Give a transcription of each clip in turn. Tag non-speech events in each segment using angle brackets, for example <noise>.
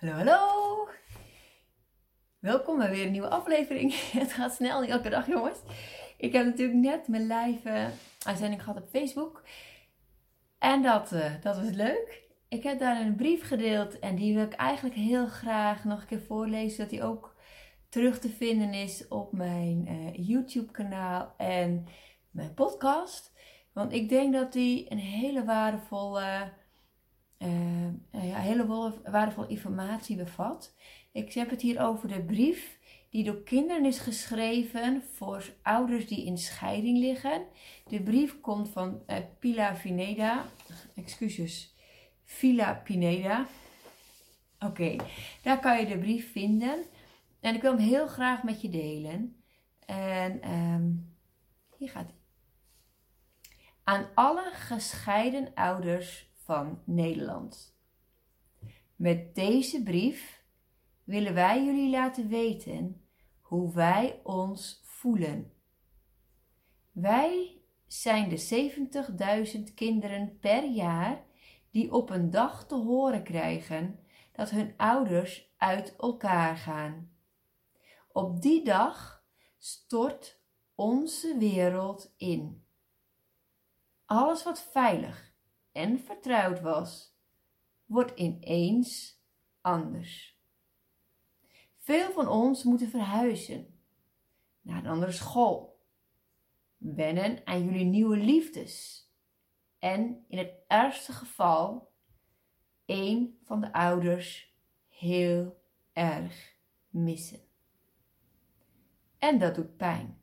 Hallo, hallo! Welkom bij weer een nieuwe aflevering. <laughs> Het gaat snel, elke dag jongens. Ik heb natuurlijk net mijn live uitzending gehad op Facebook. En dat, uh, dat was leuk. Ik heb daar een brief gedeeld en die wil ik eigenlijk heel graag nog een keer voorlezen. Dat die ook terug te vinden is op mijn uh, YouTube kanaal en mijn podcast. Want ik denk dat die een hele waardevolle uh, hele waardevolle informatie bevat. Ik heb het hier over de brief die door kinderen is geschreven voor ouders die in scheiding liggen. De brief komt van uh, Pila Pineda. Excuses. Villa Pineda. Oké, daar kan je de brief vinden. En ik wil hem heel graag met je delen. En um, hier gaat hij. Aan alle gescheiden ouders van Nederland. Met deze brief willen wij jullie laten weten hoe wij ons voelen. Wij zijn de 70.000 kinderen per jaar die op een dag te horen krijgen dat hun ouders uit elkaar gaan. Op die dag stort onze wereld in. Alles wat veilig en vertrouwd was, wordt ineens anders. Veel van ons moeten verhuizen naar een andere school, wennen aan jullie nieuwe liefdes en in het ergste geval een van de ouders heel erg missen. En dat doet pijn.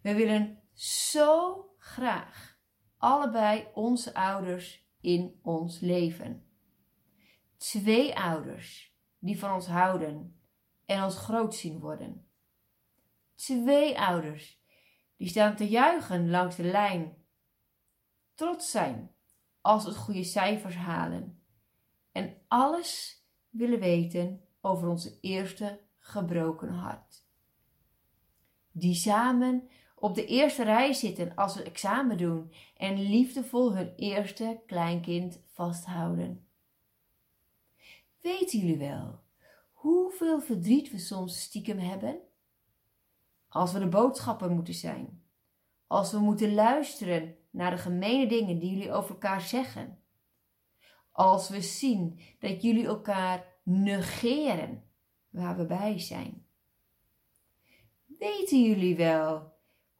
We willen zo graag allebei onze ouders in ons leven. Twee ouders die van ons houden en ons groot zien worden. Twee ouders die staan te juichen langs de lijn, trots zijn als we goede cijfers halen en alles willen weten over onze eerste gebroken hart. Die samen op de eerste rij zitten als we examen doen en liefdevol hun eerste kleinkind vasthouden. Weten jullie wel hoeveel verdriet we soms stiekem hebben? Als we de boodschapper moeten zijn, als we moeten luisteren naar de gemene dingen die jullie over elkaar zeggen, als we zien dat jullie elkaar negeren waar we bij zijn. Weten jullie wel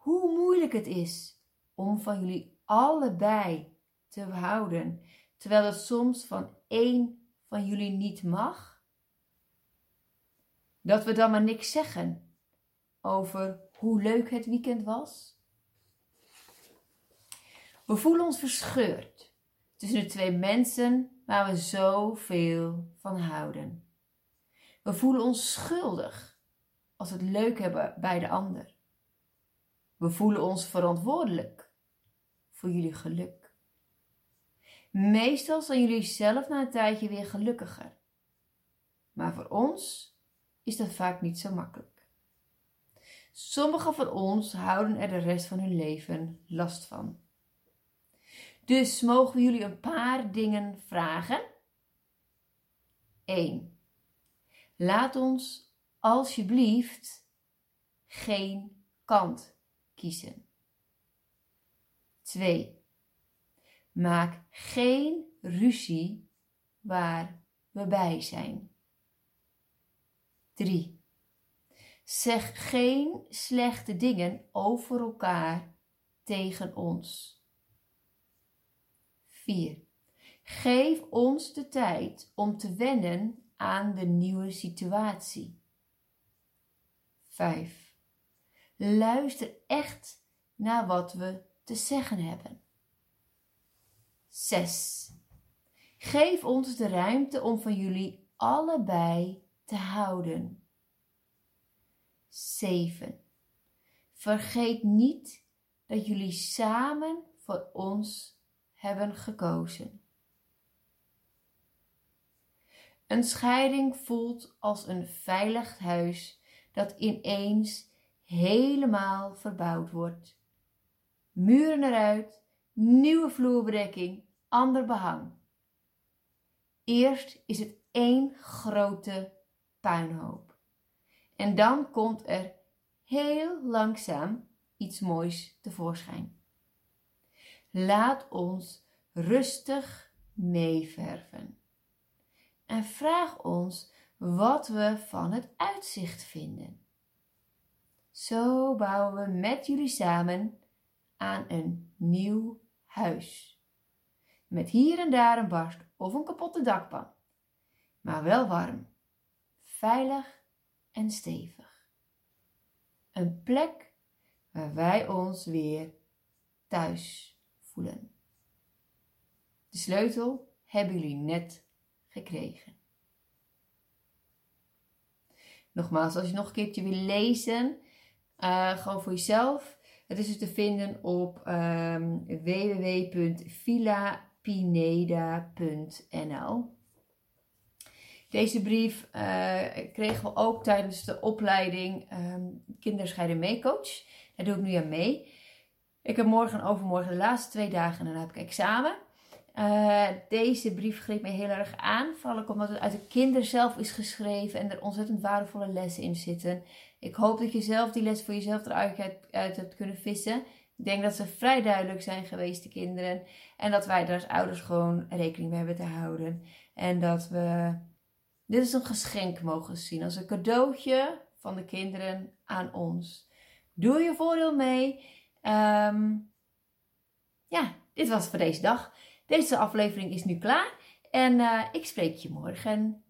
hoe moeilijk het is om van jullie allebei te houden, terwijl het soms van één van jullie niet mag? Dat we dan maar niks zeggen over hoe leuk het weekend was? We voelen ons verscheurd tussen de twee mensen waar we zoveel van houden. We voelen ons schuldig als we het leuk hebben bij de ander. We voelen ons verantwoordelijk voor jullie geluk. Meestal zijn jullie zelf na een tijdje weer gelukkiger. Maar voor ons is dat vaak niet zo makkelijk. Sommigen van ons houden er de rest van hun leven last van. Dus mogen we jullie een paar dingen vragen? 1. Laat ons alsjeblieft geen kant kiezen. 2. Maak geen ruzie waar we bij zijn. 3. Zeg geen slechte dingen over elkaar tegen ons. 4. Geef ons de tijd om te wennen aan de nieuwe situatie. 5. Luister echt naar wat we te zeggen hebben. 6. Geef ons de ruimte om van jullie allebei te houden. 7. Vergeet niet dat jullie samen voor ons hebben gekozen. Een scheiding voelt als een veilig huis dat ineens helemaal verbouwd wordt. Muren eruit, nieuwe vloerbedekking, ander behang. Eerst is het één grote puinhoop. En dan komt er heel langzaam iets moois tevoorschijn. Laat ons rustig meeverven. En vraag ons wat we van het uitzicht vinden. Zo bouwen we met jullie samen aan een nieuw huis. Met hier en daar een barst of een kapotte dakpan. Maar wel warm, veilig en stevig. Een plek waar wij ons weer thuis voelen. De sleutel hebben jullie net gekregen. Nogmaals, als je nog een keertje wil lezen, uh, gewoon voor jezelf. Het is dus te vinden op um. Deze brief uh, kregen we ook tijdens de opleiding um, Kinderscheiden meecoach. Daar doe ik nu aan mee. Ik heb morgen en overmorgen de laatste twee dagen en dan heb ik examen. Uh, deze brief greep mij heel erg aan. Vooral omdat het uit de kinder zelf is geschreven en er ontzettend waardevolle lessen in zitten. Ik hoop dat je zelf die les voor jezelf eruit uit hebt kunnen vissen. Ik denk dat ze vrij duidelijk zijn geweest, de kinderen. En dat wij daar als ouders gewoon rekening mee hebben te houden. En dat we dit is een geschenk mogen zien. Als een cadeautje van de kinderen aan ons. Doe je voordeel mee. Um, ja, dit was voor deze dag. Deze aflevering is nu klaar. En uh, ik spreek je morgen.